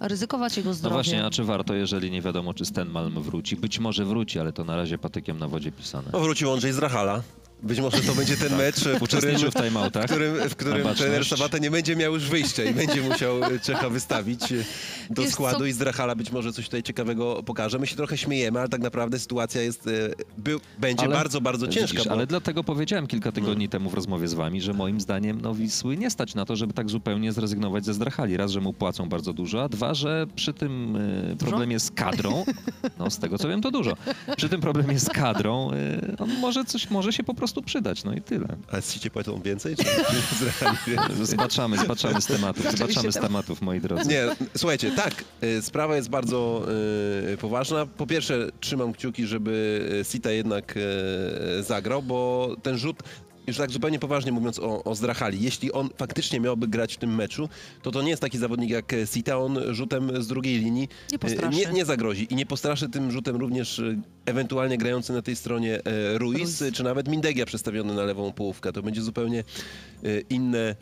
ryzykować jego No zdrowie. właśnie, a czy warto, jeżeli nie wiadomo, czy Stenmalm wróci? Być może wróci, ale to na razie patykiem na wodzie pisane. no, wrócił Andrzej z Rachala. Być może to będzie ten mecz, w którym, w w timeoutach. którym, w którym trener Sabata nie będzie miał już wyjścia i będzie musiał Czecha wystawić e, do Wiesz składu co? i z Rachala być może coś tutaj ciekawego pokaże. My się trochę śmiejemy, ale tak naprawdę sytuacja jest, e, był, będzie Ale- bardzo, bardzo ciężka. Widzisz, bo... Ale dlatego powiedziałem kilka tygodni temu w rozmowie z wami, że moim zdaniem no, Wisły nie stać na to, żeby tak zupełnie zrezygnować ze Zdrachali. Raz, że mu płacą bardzo dużo, a dwa, że przy tym y, problemie z kadrą, *laughs* no z tego co wiem to dużo, przy tym problemie z kadrą y, on może coś może się po prostu przydać, no i tyle. Ale ci płacą więcej? Czy, *laughs* z więcej? Zbaczamy, zbaczamy z tematów, zbaczamy z temat. tematów, moi drodzy. Nie, słuchajcie, tak, y, sprawa jest bardzo y, poważna. Po pierwsze, trzymam kciuki, żeby y, Sita jednak y, zagrał, bo ten rzut, już tak zupełnie poważnie mówiąc o, o Zdrachali, jeśli on faktycznie miałby grać w tym meczu, to to nie jest taki zawodnik jak e, Sita, on rzutem z drugiej linii Nie postraszy. nie, nie zagrozi i nie postraszy tym rzutem również y, ewentualnie grający na tej stronie e, Ruiz, Ruiz. czy nawet Mindegia przestawiony na lewą połówkę. To będzie zupełnie inne e,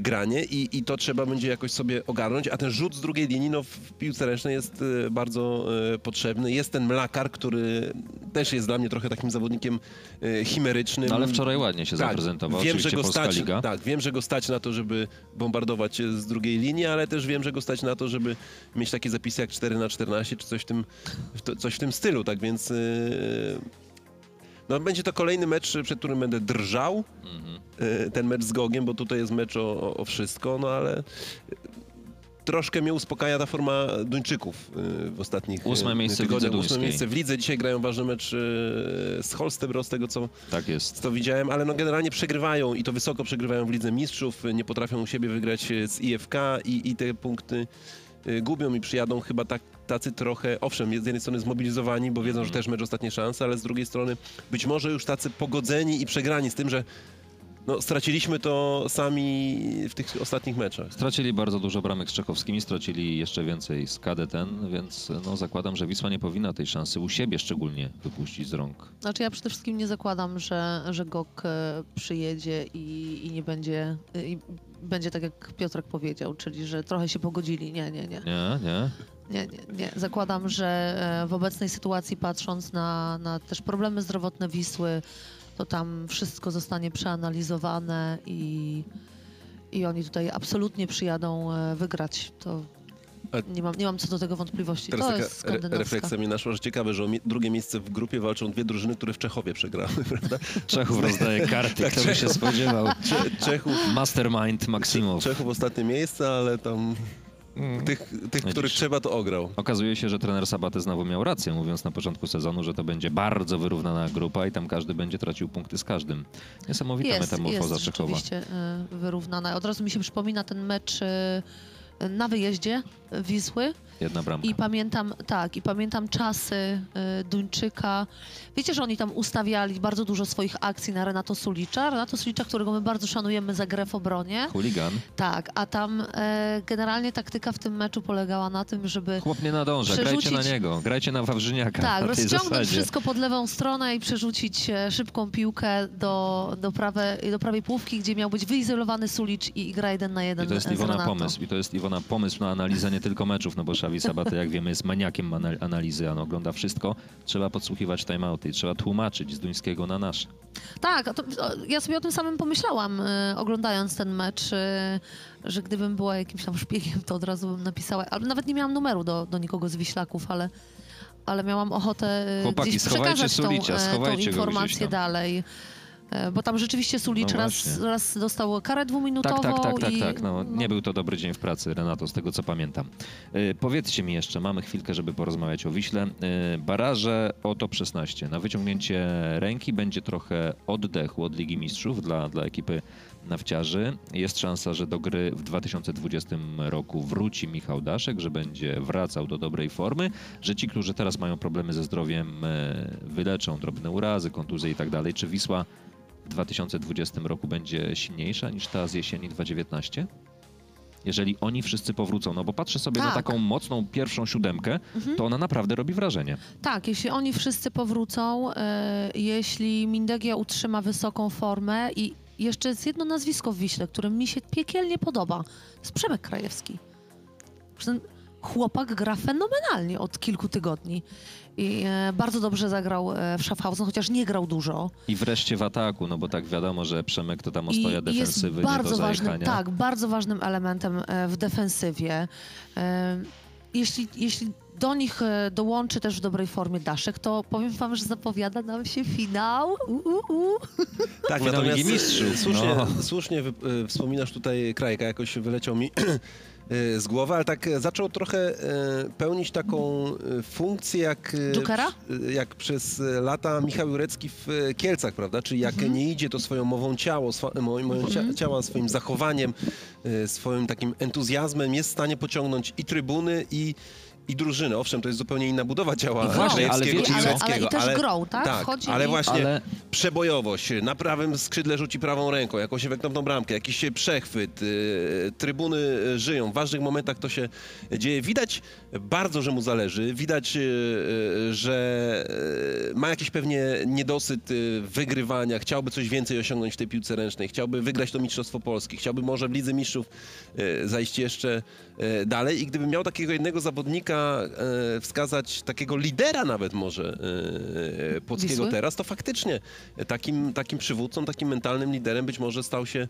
granie i, i to trzeba będzie jakoś sobie ogarnąć, a ten rzut z drugiej linii no, w piłce ręcznej jest e, bardzo e, potrzebny. Jest ten Mlakar, który też jest dla mnie trochę takim zawodnikiem e, chimerycznym. No, ale wczoraj ładnie się Tak, zaprezentował, wiem, że go stać, Liga. Tak, wiem, że go stać na to, żeby bombardować e, z drugiej linii, ale też wiem, że go stać na to, żeby mieć takie zapisy jak 4 na 14 czy coś w tym, coś w tym stylu, tak więc e, no, będzie to kolejny mecz, przed którym będę drżał, Mhm. e, ten mecz z Gogiem, bo tutaj jest mecz o, o- wszystko, no ale troszkę mnie uspokaja ta forma Duńczyków y, w ostatnich Ósme y, miejsce w tygodniach. Ósme duńskiej. miejsce w lidze. Dzisiaj grają ważny mecz z Holstebro, z tego co, Tak jest. co widziałem, ale no generalnie przegrywają i to wysoko przegrywają w Lidze Mistrzów. Nie potrafią u siebie wygrać z IFK i, i te punkty gubią i przyjadą chyba tak, tacy trochę, owszem, z jednej strony zmobilizowani, bo wiedzą, że też mecz ostatnie szanse, ale z drugiej strony być może już tacy pogodzeni i przegrani z tym, że no, straciliśmy to sami w tych ostatnich meczach. Stracili bardzo dużo bramek z czechowskimi, stracili jeszcze więcej z KD10, więc no, zakładam, że Wisła nie powinna tej szansy u siebie szczególnie wypuścić z rąk. Znaczy ja przede wszystkim nie zakładam, że, że GOK e, przyjedzie i, i nie będzie, e, i będzie tak jak Piotrek powiedział, czyli że trochę się pogodzili. Nie, nie, nie. Nie, nie. Nie, nie, nie. Zakładam, że e, w obecnej sytuacji, patrząc na, na też problemy zdrowotne Wisły, to tam wszystko zostanie przeanalizowane i, i oni tutaj absolutnie przyjadą e, wygrać. To A- nie mam, nie mam co do tego wątpliwości. Teraz to taka jest re refleksja mi naszła, że ciekawe, że o mi drugie miejsce w grupie walczą dwie drużyny, które w Czechowie przegrały, *laughs* prawda? Czechów rozdaje karty, *laughs* Tak, kto by się Czechów. spodziewał. Cze Czechów, Mastermind Maksimow. Czechów ostatnie miejsce, ale tam tych, tych których trzeba, to ograł. Okazuje się, że trener Sabaty znowu miał rację, mówiąc na początku sezonu, że to będzie bardzo wyrównana grupa i tam każdy będzie tracił punkty z każdym. Niesamowita Jest, metamorfoza jest Czechowa. rzeczywiście e, wyrównana. Od razu mi się przypomina ten mecz e, na wyjeździe Wisły Jedna bramka. i pamiętam, tak, i pamiętam czasy e, Duńczyka. Wiecie, że oni tam ustawiali bardzo dużo swoich akcji na Renato Sulicza. Renato Sulicza, którego my bardzo szanujemy za grę w obronie. Chuligan. Tak, a tam e, generalnie taktyka w tym meczu polegała na tym, żeby Chłop nie nadąża, grajcie na Przerzucić- niego, grajcie na Wawrzyniaka. tak, rozciągnąć zasadzie. wszystko pod lewą stronę i przerzucić e, szybką piłkę do, do, prawe, do prawej półki, gdzie miał być wyizolowany Sulicz i, gra jeden na jeden I to jest Iwona Renato. pomysł. I to jest Iwona pomysł na analizę nie tylko meczów, no bo Szawi Sabaty, jak wiemy, jest maniakiem ana- analizy, on ogląda wszystko. Trzeba podsłuchiwać timeouty i trzeba tłumaczyć z duńskiego na nasze. Tak, to, ja sobie o tym samym pomyślałam, e, oglądając ten mecz, e, że gdybym była jakimś tam szpiegiem, to od razu bym napisała, ale nawet nie miałam numeru do, do nikogo z Wiślaków, ale, ale miałam ochotę e, Chłopaki, gdzieś przekazać tą, Sulicia, e, tą informację dalej. E, Bo tam rzeczywiście Sulicz No raz, raz dostał karę dwuminutową. Tak, tak, tak, tak, i, tak. No, nie był to dobry dzień w pracy, Renato, z tego co pamiętam. Yy, powiedzcie mi jeszcze, mamy chwilkę, żeby porozmawiać o Wiśle. Yy, baraże o top 16. Na wyciągnięcie ręki będzie trochę oddechu od Ligi Mistrzów dla, dla ekipy nawciarzy. Jest szansa, że do gry w 2020 roku wróci Michał Daszek, że będzie wracał do dobrej formy, że ci, którzy teraz mają problemy ze zdrowiem, wyleczą drobne urazy, kontuzje i tak dalej. Czy Wisła w 2020 roku będzie silniejsza niż ta z jesieni 2019? Jeżeli oni wszyscy powrócą, no bo patrzę sobie na Tak. taką mocną pierwszą siódemkę, to ona naprawdę robi wrażenie. Tak, jeśli oni wszyscy powrócą, e, jeśli Mindegia utrzyma wysoką formę i jeszcze jest jedno nazwisko w Wiśle, które mi się piekielnie podoba. To jest Przemek Krajewski. Chłopak gra fenomenalnie od kilku tygodni. I e, bardzo dobrze zagrał e, w Schaffhausen, chociaż nie grał dużo. I wreszcie w ataku, no bo tak wiadomo, że Przemek to tam I ostoja jest defensywy, nie do bardzo ważnym, zajechania. tak, bardzo ważnym elementem e, w defensywie. E, Jeśli, jeśli do nich e, dołączy też w dobrej formie Daszek, to powiem wam, że zapowiada nam się finał. U, u, u. Tak, Finał natomiast Ligi Mistrzów, słusznie, no. słusznie wy, e, wspominasz tutaj Krajka, jakoś wyleciał mi *clears throat* e, z głowy, ale tak zaczął trochę pełnić taką funkcję jak, jak przez lata Michał Jurecki w Kielcach, prawda? Czyli jak Mhm. nie idzie, to swoją mową ciało, swa, mo, moją cia, ciała, swoim zachowaniem, swoim takim entuzjazmem jest w stanie pociągnąć i trybuny, i i drużynę. Owszem, to jest zupełnie inna budowa ciała I właśnie, ale Krajewskiego wiecie ale, ale i też grą, tak? Tak, Wchodzi ale i... właśnie Ale przebojowość, na prawym skrzydle rzuci prawą ręką, jakąś efektowną bramkę, jakiś przechwyt, y, trybuny żyją, w ważnych momentach to się dzieje. Widać bardzo, że mu zależy, widać, y, y, że y, ma jakiś pewnie niedosyt y, wygrywania, chciałby coś więcej osiągnąć w tej piłce ręcznej, chciałby wygrać to Mistrzostwo Polski, chciałby może w Lidze Mistrzów y, zajść jeszcze dalej i gdyby miał takiego jednego zawodnika y, wskazać, takiego lidera nawet może y, Płockiego Wisły? teraz, to faktycznie takim, takim przywódcą, takim mentalnym liderem być może stał się,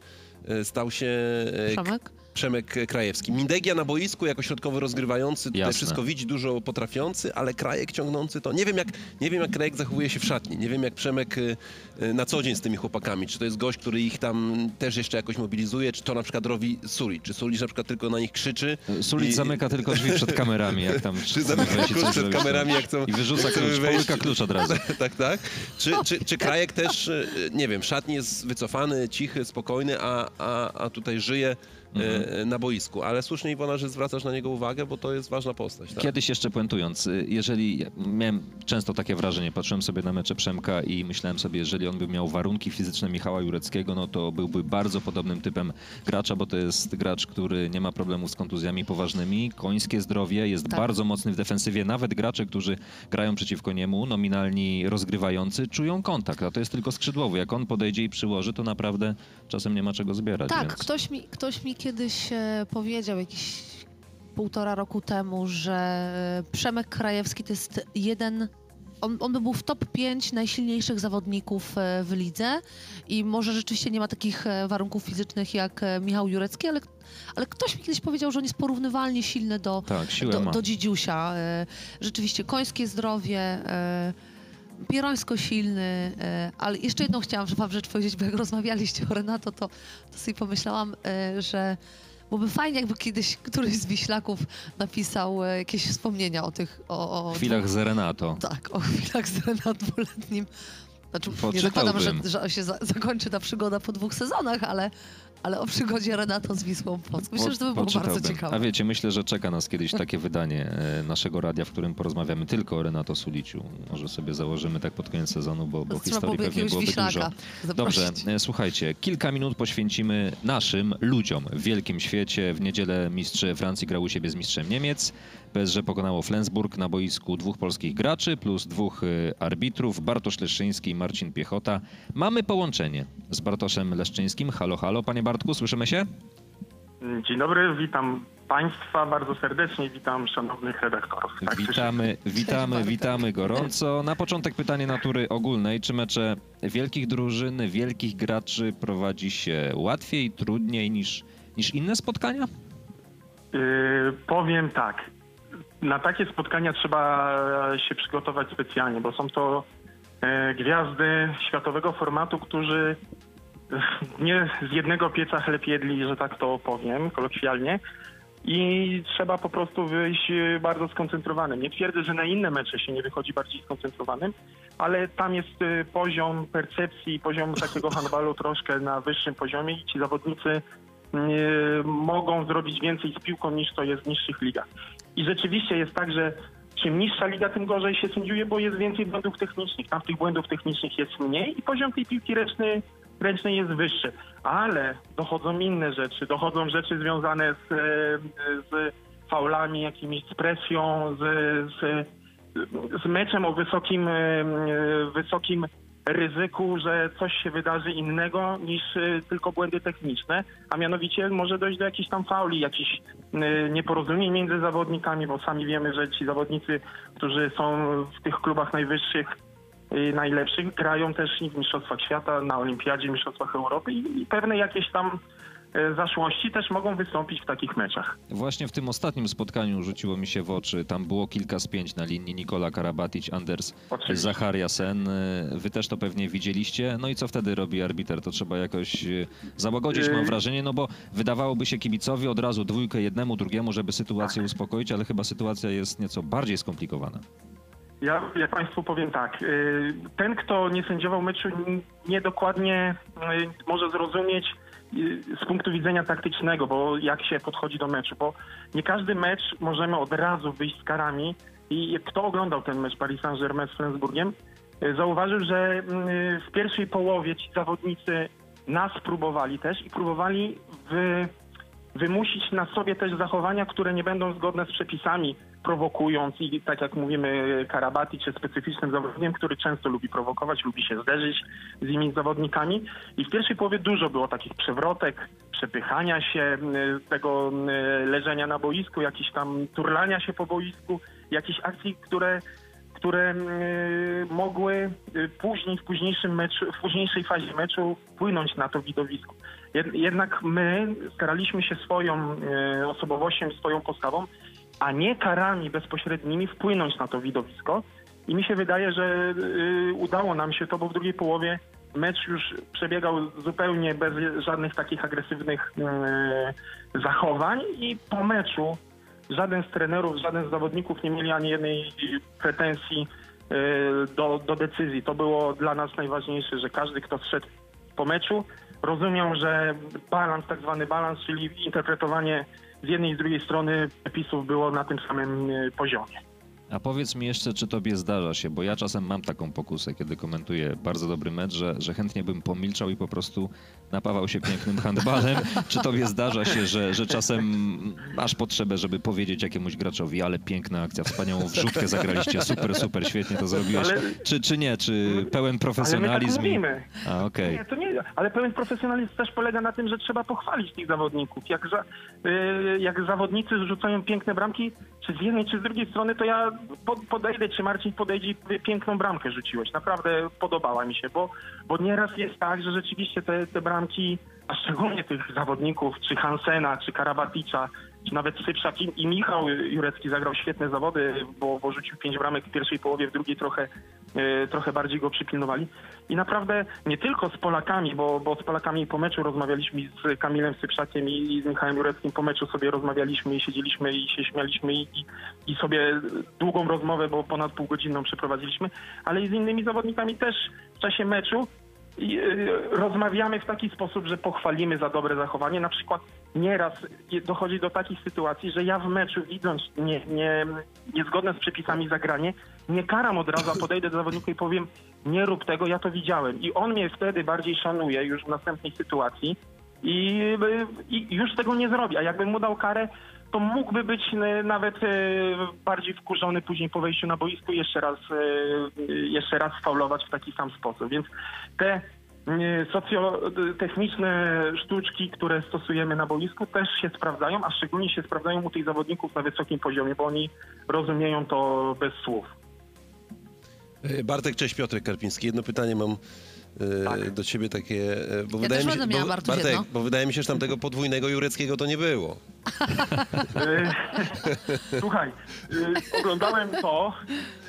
e, stał się e, Przemek? Przemek Krajewski. Mindegia na boisku jako środkowy rozgrywający, tutaj Jasne. wszystko widzi, dużo potrafiący, ale Krajek ciągnący to... Nie wiem, jak, nie wiem, jak Krajek zachowuje się w szatni. Nie wiem, jak Przemek y, y, na co dzień z tymi chłopakami. Czy to jest gość, który ich tam też jeszcze jakoś mobilizuje, czy to na przykład robi Sulic. Czy Sulic na przykład tylko na nich krzyczy. Sulic i- zamyka tylko drzwi przed *laughs* kamerami, jak tam Czy zamyka klucz przed zrobić, kamerami, no. jak chcą... I wyrzuca klucz, pomyka klucz od razu. *laughs* tak, tak. Czy, czy, czy Krajek też, y, nie wiem, w szatni jest wycofany, cichy, spokojny, a, a, a tutaj żyje y, na boisku. Ale słusznie Iwona, że zwracasz na niego uwagę, bo to jest ważna postać. Tak? Kiedyś jeszcze puentując, y, jeżeli miałem często takie wrażenie, patrzyłem sobie na mecze Przemka i myślałem sobie, jeżeli on by miał warunki fizyczne Michała Jureckiego, no to byłby bardzo podobnym typem gracza, bo to jest gracz, który nie ma problemu z kontuzjami poważnymi, końskie zdrowie, jest Tak. bardzo mocny w defensywie. Nawet gracze, którzy grają przeciwko niemu, nominalni rozgrywający, czują kontakt, a to jest tylko skrzydłowy. Jak on podejdzie i przyłoży, to naprawdę czasem nie ma czego zbierać. Tak, więc... ktoś, mi, ktoś mi kiedyś e, powiedział jakiś półtora roku temu, że e, Przemek Krajewski to jest jeden. On, on by był w top 5 najsilniejszych zawodników e, w lidze i może rzeczywiście nie ma takich warunków fizycznych jak Michał Jurecki, ale, ale ktoś mi kiedyś powiedział, że on jest porównywalnie silny do, Tak, do, do Dzidziusia. Rzeczywiście końskie zdrowie, pierońsko silny, e, ale jeszcze jedną chciałam wam rzecz powiedzieć, bo jak rozmawialiście o Renato, to, to sobie pomyślałam, e, że byłoby fajnie, jakby kiedyś któryś z Wiślaków napisał e, jakieś wspomnienia o tych... O, o chwilach z Renato. Tak, o chwilach z Renato dwuletnim. Znaczy, nie zakładam, że, że się za, zakończy ta przygoda po dwóch sezonach, ale, ale o przygodzie Renato z Wisłą Płock. Myślę, że to by było bardzo ciekawe. A wiecie, myślę, że czeka nas kiedyś takie wydanie e, naszego radia, w którym porozmawiamy tylko o Renato Suliciu. Może sobie założymy tak pod koniec sezonu, bo, bo historii pewnie byłoby dużo. Dobrze, e, słuchajcie, kilka minut poświęcimy naszym ludziom w wielkim świecie. W niedzielę mistrz Francji grał u siebie z mistrzem Niemiec. PSG pokonało Flensburg na boisku dwóch polskich graczy plus dwóch e, arbitrów, Bartosz Leszczyński i Marcin Piechota. Mamy połączenie z Bartoszem Leszczyńskim. Halo, halo, panie Bartku, słyszymy się? Dzień dobry, witam Państwa bardzo serdecznie, witam szanownych redaktorów. Tak, Witamy, witamy, witamy gorąco. Na początek pytanie natury ogólnej. Czy mecze wielkich drużyn, wielkich graczy prowadzi się łatwiej, trudniej niż, niż inne spotkania? Yy, powiem tak, na takie spotkania trzeba się przygotować specjalnie, bo są to e, gwiazdy światowego formatu, którzy nie z jednego pieca chleb jedli, że tak to powiem kolokwialnie. I trzeba po prostu wyjść e, bardzo skoncentrowanym. Nie twierdzę, że na inne mecze się nie wychodzi bardziej skoncentrowanym, ale tam jest e, poziom percepcji, poziom takiego *laughs* handbalu troszkę na wyższym poziomie i ci zawodnicy mogą zrobić więcej z piłką niż to jest w niższych ligach. I rzeczywiście jest tak, że czym niższa liga, tym gorzej się sędziuje, bo jest więcej błędów technicznych. Tam tych błędów technicznych jest mniej i poziom tej piłki ręcznej, ręcznej jest wyższy. Ale dochodzą inne rzeczy. Dochodzą rzeczy związane z, e, z faulami, jakimiś z presją, z, z, z meczem o wysokim, e, wysokim ryzyku, że coś się wydarzy innego niż e, tylko błędy techniczne, a mianowicie może dojść do jakichś tam fauli, jakichś e, nieporozumień między zawodnikami, bo sami wiemy, że ci zawodnicy, którzy są w tych klubach najwyższych, e, najlepszych, grają też w Mistrzostwach Świata, na Olimpiadzie, Mistrzostwach Europy i, pewne jakieś tam zaszłości też mogą wystąpić w takich meczach. Właśnie w tym ostatnim spotkaniu rzuciło mi się w oczy. Tam było kilka spięć na linii Nikola Karabatic, Anders Oczywiście. Zachariasen. Wy też to pewnie widzieliście. No i co wtedy robi arbiter? To trzeba jakoś e, załagodzić, mam wrażenie, no bo wydawałoby się kibicowi od razu dwójkę jednemu, drugiemu, żeby sytuację Tak. uspokoić, ale chyba sytuacja jest nieco bardziej skomplikowana. Ja, ja Państwu powiem tak. Ten, kto nie sędziował meczu, niedokładnie może zrozumieć z punktu widzenia taktycznego, bo jak się podchodzi do meczu, bo nie każdy mecz możemy od razu wyjść z karami i kto oglądał ten mecz Paris Saint-Germain z Flensburgiem, y, zauważył, że y, w pierwszej połowie ci zawodnicy nas próbowali też i próbowali wy, wymusić na sobie też zachowania, które nie będą zgodne z przepisami, prowokując i tak jak mówimy Karabati czy specyficznym zawodnikiem, który często lubi prowokować, lubi się zderzyć z innymi zawodnikami i w pierwszej połowie dużo było takich przewrotek, przepychania się, y, tego y, leżenia na boisku, jakichś tam turlania się po boisku, jakichś akcji, które które y, mogły później, w późniejszym meczu, w późniejszej fazie meczu wpłynąć na to widowisko. Jed, jednak my staraliśmy się swoją osobowością swoją postawą, a nie karami bezpośrednimi wpłynąć na to widowisko. I mi się wydaje, że y, udało nam się to, bo w drugiej połowie mecz już przebiegał zupełnie bez żadnych takich agresywnych y, zachowań i po meczu żaden z trenerów, żaden z zawodników nie mieli ani jednej pretensji y, do, do decyzji. To było dla nas najważniejsze, że każdy, kto zszedł po meczu, rozumiał, że balans, tak zwany balans, czyli interpretowanie z jednej i z drugiej strony przepisów było na tym samym y, poziomie. A powiedz mi jeszcze, czy tobie zdarza się, bo ja czasem mam taką pokusę, kiedy komentuję bardzo dobry mecz, że, że chętnie bym pomilczał i po prostu napawał się pięknym handbalem. *laughs* czy tobie zdarza się, że, że czasem masz potrzebę, żeby powiedzieć jakiemuś graczowi, ale piękna akcja, wspaniałą wrzutkę zagraliście, super, super, świetnie to zrobiłeś. Ale- Czy, czy nie, czy pełen Ale my tak profesjonalizm? i-. A, okej. Nie, to nie, ale pełen profesjonalizm też polega na tym, że trzeba pochwalić tych zawodników. Jak, za, y, jak zawodnicy rzucają piękne bramki, czy z jednej, czy z drugiej strony, to ja podejdę, czy Marcin podejdzie i piękną bramkę rzuciłeś. Naprawdę podobała mi się, bo, bo nieraz jest tak, że rzeczywiście te, te bramki, a szczególnie tych zawodników, czy Hansena, czy Karabaticza, czy nawet Sypszak i, i Michał Jurecki zagrał świetne zawody, bo, bo rzucił pięć bramek w pierwszej połowie, w drugiej trochę, trochę bardziej go przypilnowali. I naprawdę nie tylko z Polakami, bo, bo z Polakami po meczu rozmawialiśmy z Kamilem Sypszakiem i, z Michałem Jureckim po meczu sobie rozmawialiśmy i siedzieliśmy i się śmialiśmy i, i, i sobie długą rozmowę, bo ponad półgodzinną przeprowadziliśmy, ale i z innymi zawodnikami też w czasie meczu rozmawiamy w taki sposób, że pochwalimy za dobre zachowanie. Na przykład nieraz dochodzi do takich sytuacji, że ja w meczu widząc nie, nie, niezgodne z przepisami zagranie, nie karam od razu, a podejdę do zawodnika i powiem nie rób tego, ja to widziałem. I on mnie wtedy bardziej szanuje już w następnej sytuacji i, y, i już tego nie zrobi. A jakbym mu dał karę, to mógłby być nawet y, bardziej wkurzony później po wejściu na boisku i jeszcze raz, y, jeszcze raz faulować w taki sam sposób. Więc te socjotechniczne sztuczki, które stosujemy na boisku też się sprawdzają, a szczególnie się sprawdzają u tych zawodników na wysokim poziomie, bo oni rozumieją to bez słów. E, Bartek, cześć, Piotrek Karpiński. Jedno pytanie mam e, Tak. do ciebie takie, e, bo Ja wydaje też mi się, bo, Bartuś, Bartek, jedno. bo wydaje mi się, że tam tego podwójnego Jureckiego to nie było. Y, *laughs* Słuchaj, oglądałem to.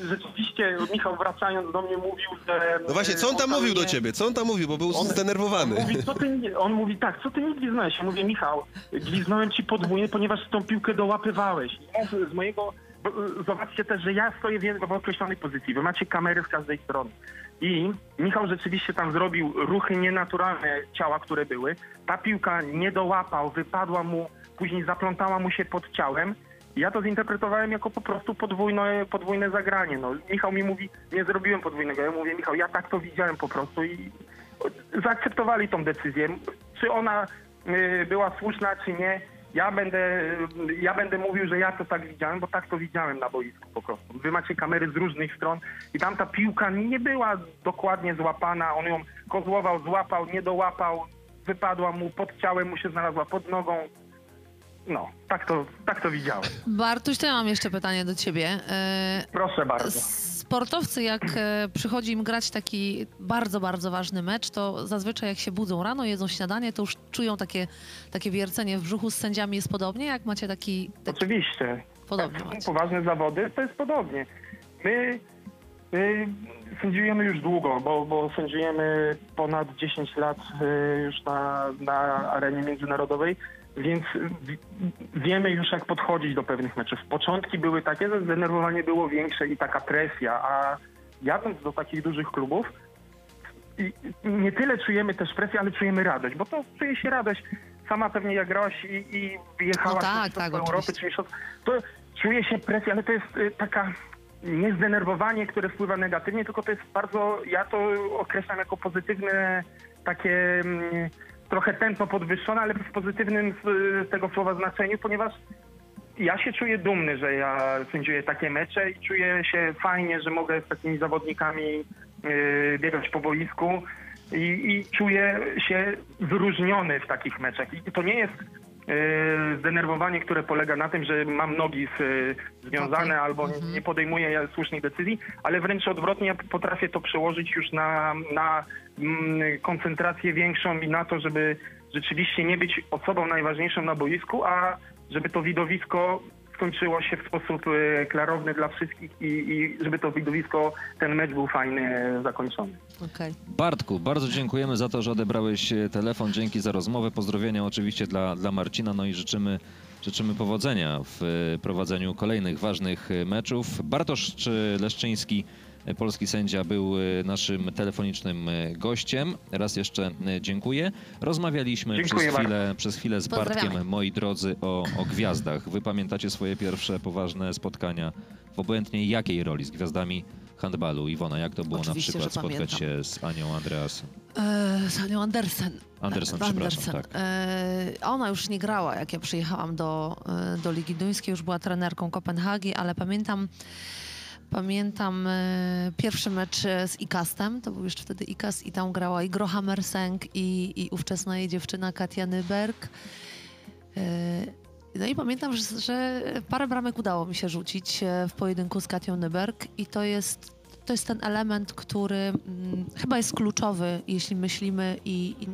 Rzeczywiście Michał wracając do mnie mówił, że... No właśnie, co on tam mówił do ciebie? Co on tam mówił, bo był On- zdenerwowany. Mówi, co ty, nie- on mówi tak, co ty nie gwiznąłeś? Ja mówię, Michał, gwiznąłem ci podwójnie, ponieważ tą piłkę dołapywałeś. Ja z, z mojego... y, Zobaczcie też, że ja stoję w, w określonej pozycji. Wy macie kamery z każdej strony. I Michał rzeczywiście tam zrobił ruchy nienaturalne ciała, które były. Ta piłka nie dołapał, wypadła mu, później zaplątała mu się pod ciałem. Ja to zinterpretowałem jako po prostu podwójne, podwójne zagranie. No, Michał mi mówi, nie zrobiłem podwójnego. Ja mówię, Michał, ja tak to widziałem po prostu i zaakceptowali tą decyzję. Czy ona y, była słuszna, czy nie, ja będę, ja będę mówił, że ja to tak widziałem, bo tak to widziałem na boisku po prostu. Wy macie kamery z różnych stron i tam ta piłka nie była dokładnie złapana, on ją kozłował, złapał, nie dołapał, wypadła mu pod ciałem, mu się znalazła pod nogą. No, tak to, tak to widziałem. Bartuś, to ja mam jeszcze pytanie do ciebie. E, Proszę bardzo. Sportowcy, jak e, przychodzi im grać taki bardzo, bardzo ważny mecz, to zazwyczaj jak się budzą rano, jedzą śniadanie, to już czują takie, takie wiercenie w brzuchu. Z sędziami jest podobnie? Jak macie taki... taki Oczywiście. podobnie macie. poważne zawody, to jest podobnie. My y, sędziujemy już długo, bo, bo sędziujemy ponad 10 lat y, już na, na arenie międzynarodowej, więc w, wiemy już jak podchodzić do pewnych meczów. Początki były takie, że zdenerwowanie było większe i taka presja, a jadąc do takich dużych klubów, nie tyle czujemy też presję, ale czujemy radość, bo to czuje się radość. Sama pewnie jak grałaś i, i wyjechałaś No tak, tak, Europy, oczywiście. czy mistrzostw- to czuje się presja, ale to jest y, taka nie zdenerwowanie, które wpływa negatywnie, tylko to jest bardzo, ja to określam jako pozytywne takie mm, trochę tętno podwyższone, ale w pozytywnym tego słowa znaczeniu, ponieważ ja się czuję dumny, że ja sędziuję takie mecze i czuję się fajnie, że mogę z takimi zawodnikami yy, biegać po boisku i, i czuję się wyróżniony w takich meczach. I to nie jest zdenerwowanie, które polega na tym, że mam nogi z, yy, związane Okej. albo Mhm. nie podejmuję ja słusznych decyzji, ale wręcz odwrotnie ja potrafię to przełożyć już na, na mm, koncentrację większą i na to, żeby rzeczywiście nie być osobą najważniejszą na boisku, a żeby to widowisko skończyło się w sposób e, klarowny dla wszystkich i, i żeby to widowisko, ten mecz był fajny, e, zakończony. Okej. Bartku, bardzo dziękujemy za to, że odebrałeś e, telefon. Dzięki za rozmowę. Pozdrowienia oczywiście dla, dla Marcina, no i życzymy, życzymy powodzenia w prowadzeniu kolejnych ważnych meczów. Bartosz czy Leszczyński, polski sędzia, był e, naszym telefonicznym e, gościem. Raz jeszcze e, dziękuję. Rozmawialiśmy Dziękuję przez chwilę, przez chwilę z. Bartkiem, moi drodzy, o, o gwiazdach. Wy pamiętacie swoje pierwsze poważne spotkania w obojętnie jakiej roli z gwiazdami handbalu? Iwona, jak to było Oczywiście, na przykład spotkać się z Anią Andreasem? Z Anią Andersen. Andersen, przepraszam, tak. Ona już nie grała, jak ja przyjechałam do, do Ligi Duńskiej, już była trenerką Kopenhagi, ale pamiętam, pamiętam e, pierwszy mecz e, z Ikastem, to był jeszcze wtedy Ikas i tam grała i Gro Hammerseng i, i ówczesna jej dziewczyna Katia Nyberg. E, No i pamiętam, że, że parę bramek udało mi się rzucić w pojedynku z Katią Nyberg i to jest, to jest ten element, który mm, chyba jest kluczowy, jeśli myślimy i, i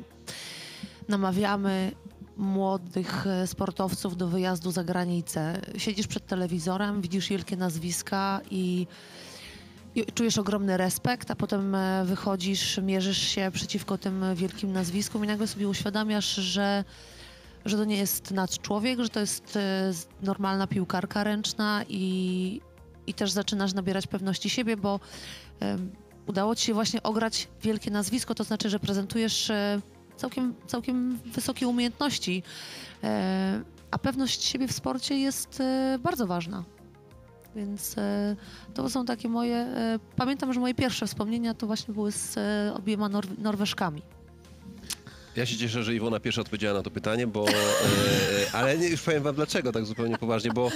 namawiamy młodych e, sportowców do wyjazdu za granicę. Siedzisz przed telewizorem, widzisz wielkie nazwiska i, i czujesz ogromny respekt, a potem e, wychodzisz, mierzysz się przeciwko tym wielkim nazwiskom i nagle sobie uświadamiasz, że że to nie jest nadczłowiek, że to jest e, normalna piłkarka ręczna i, i też zaczynasz nabierać pewności siebie, bo em, udało ci się właśnie ograć wielkie nazwisko, to znaczy, że prezentujesz e, całkiem, całkiem wysokie umiejętności, e, a pewność siebie w sporcie jest e, bardzo ważna. Więc e, to są takie moje. Pamiętam, że moje pierwsze wspomnienia to właśnie były z obiema Nor- Norweżkami. Ja się cieszę, że Iwona pierwsza odpowiedziała na to pytanie, bo. Ale nie, już powiem wam dlaczego, tak zupełnie poważnie, bo.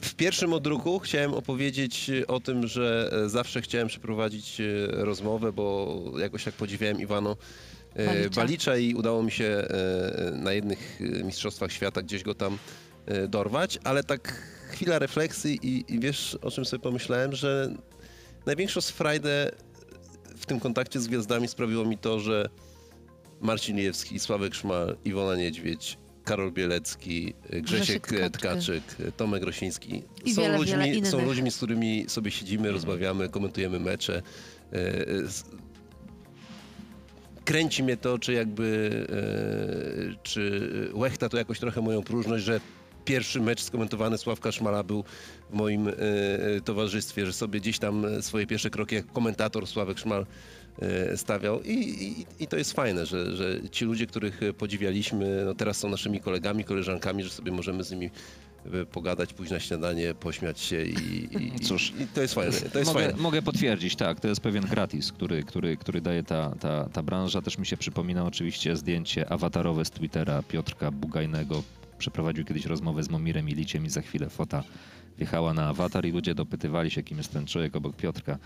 W pierwszym odruchu chciałem opowiedzieć o tym, że zawsze chciałem przeprowadzić rozmowę, bo jakoś tak podziwiałem Iwano Balicza. Balicza i udało mi się e, na jednych e, mistrzostwach świata gdzieś go tam e, dorwać, ale tak chwila refleksji i, i wiesz o czym sobie pomyślałem, że największą frajdę w tym kontakcie z gwiazdami sprawiło mi to, że Marcin Lijewski, Sławek Szmal, Iwona Niedźwiedź, Karol Bielecki, Grzesiek Grzesiek e, Tkaczyk. Tomek Grosiński. I są, wiele, ludźmi, wiele są ludźmi, z którymi sobie siedzimy, rozmawiamy, komentujemy mecze. Kręci mnie to, czy jakby, e, czy Łechta to jakoś trochę moją próżność, że pierwszy mecz skomentowany Sławka Szmala był w moim e, towarzystwie, że sobie gdzieś tam swoje pierwsze kroki jak komentator Sławek Szmal e, stawiał. I, i, i to jest fajne, że, że ci ludzie, których podziwialiśmy, no teraz są naszymi kolegami, koleżankami, że sobie możemy z nimi pogadać, pójść na śniadanie, pośmiać się i, i, *laughs* Cóż, i to jest fajne. To jest mogę, fajne. mogę potwierdzić, tak, to jest pewien gratis, który, który, który daje ta, ta, ta branża. Też mi się przypomina oczywiście zdjęcie awatarowe z Twittera Piotrka Bugajnego. Przeprowadził kiedyś rozmowę z Momirem Iliciem i za chwilę fota wjechała na awatar i ludzie dopytywali się, kim jest ten człowiek obok Piotrka.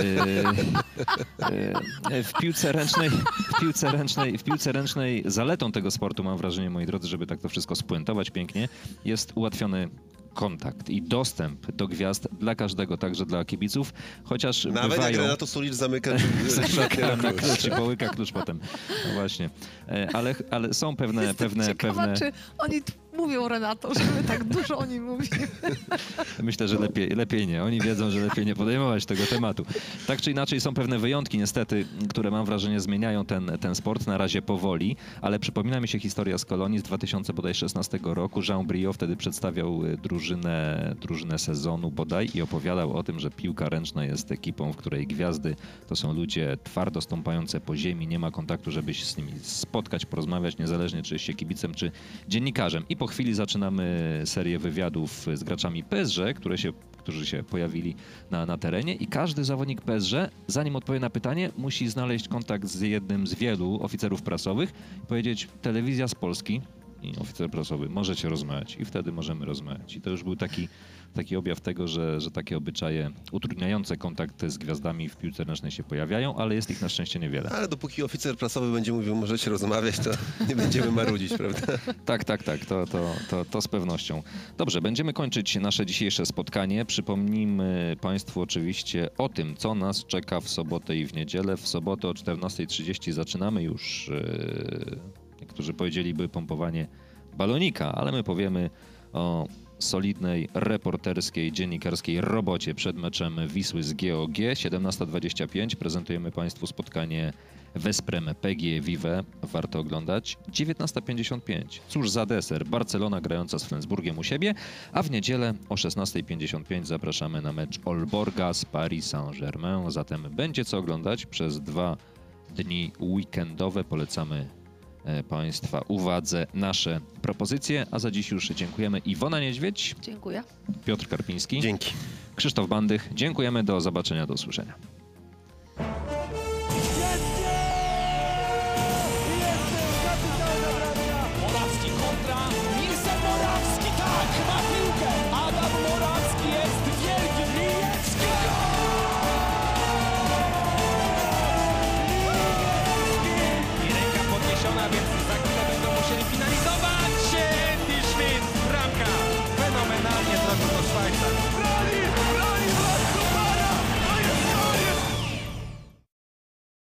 Yy, yy, w piłce ręcznej, w piłce ręcznej, w piłce ręcznej zaletą tego sportu, mam wrażenie, moi drodzy, żeby tak to wszystko spuentować pięknie, jest ułatwiony kontakt i dostęp do gwiazd dla każdego, także dla kibiców, chociaż Nawet jak bywają... Renato Sulicz zamyka *laughs* Zamyka na klucz. i połyka klucz potem. No właśnie. E, Ale, ale są pewne, Jestem pewne, ciekawa, pewne... czy oni mówią Renato, że my tak dużo o nim mówimy. *laughs* Myślę, że lepiej, lepiej nie. Oni wiedzą, że lepiej nie podejmować tego tematu. Tak czy inaczej są pewne wyjątki niestety, które mam wrażenie zmieniają ten, ten sport na razie powoli, ale przypomina mi się historia z Kolonii z 2016 roku. Jean Brio wtedy przedstawiał y, drużynę, drużynę sezonu bodaj i opowiadał o tym, że piłka ręczna jest ekipą, w której gwiazdy to są ludzie twardo stąpające po ziemi, nie ma kontaktu, żeby się z nimi spotkać, porozmawiać, niezależnie czy jest się kibicem, czy dziennikarzem. I po chwili zaczynamy serię wywiadów z graczami PSG, które się, którzy się pojawili na, na terenie i każdy zawodnik PSG, zanim odpowie na pytanie, musi znaleźć kontakt z jednym z wielu oficerów prasowych i powiedzieć telewizja z Polski i oficer prasowy, możecie rozmawiać i wtedy możemy rozmawiać. I to już był taki, taki objaw tego, że, że takie obyczaje utrudniające kontakt z gwiazdami w piłce ręcznej się pojawiają, ale jest ich na szczęście niewiele. Ale dopóki oficer prasowy będzie mówił, możecie rozmawiać, to *laughs* nie będziemy marudzić, prawda? *laughs* Tak, tak, tak, to, to, to, to z pewnością. Dobrze, będziemy kończyć nasze dzisiejsze spotkanie. Przypomnijmy Państwu oczywiście o tym, co nas czeka w sobotę i w niedzielę. W sobotę o 14.30 zaczynamy już. Yy, Niektórzy powiedzieliby pompowanie balonika, ale my powiemy o solidnej, reporterskiej, dziennikarskiej robocie przed meczem Wisły z GOG. 17.25 prezentujemy Państwu spotkanie Vesprem PG Vive. Warto oglądać. 19.55. Cóż za deser. Barcelona grająca z Flensburgiem u siebie, a w niedzielę o 16.55 zapraszamy na mecz Olborga z Paris Saint-Germain. Zatem będzie co oglądać przez dwa dni weekendowe. Polecamy Państwa uwadze nasze propozycje, a za dziś już dziękujemy Iwona Niedźwiedź, Dziękuję. Piotr Karpiński, Dzięki. Krzysztof Bandych. Dziękujemy, do zobaczenia, do usłyszenia.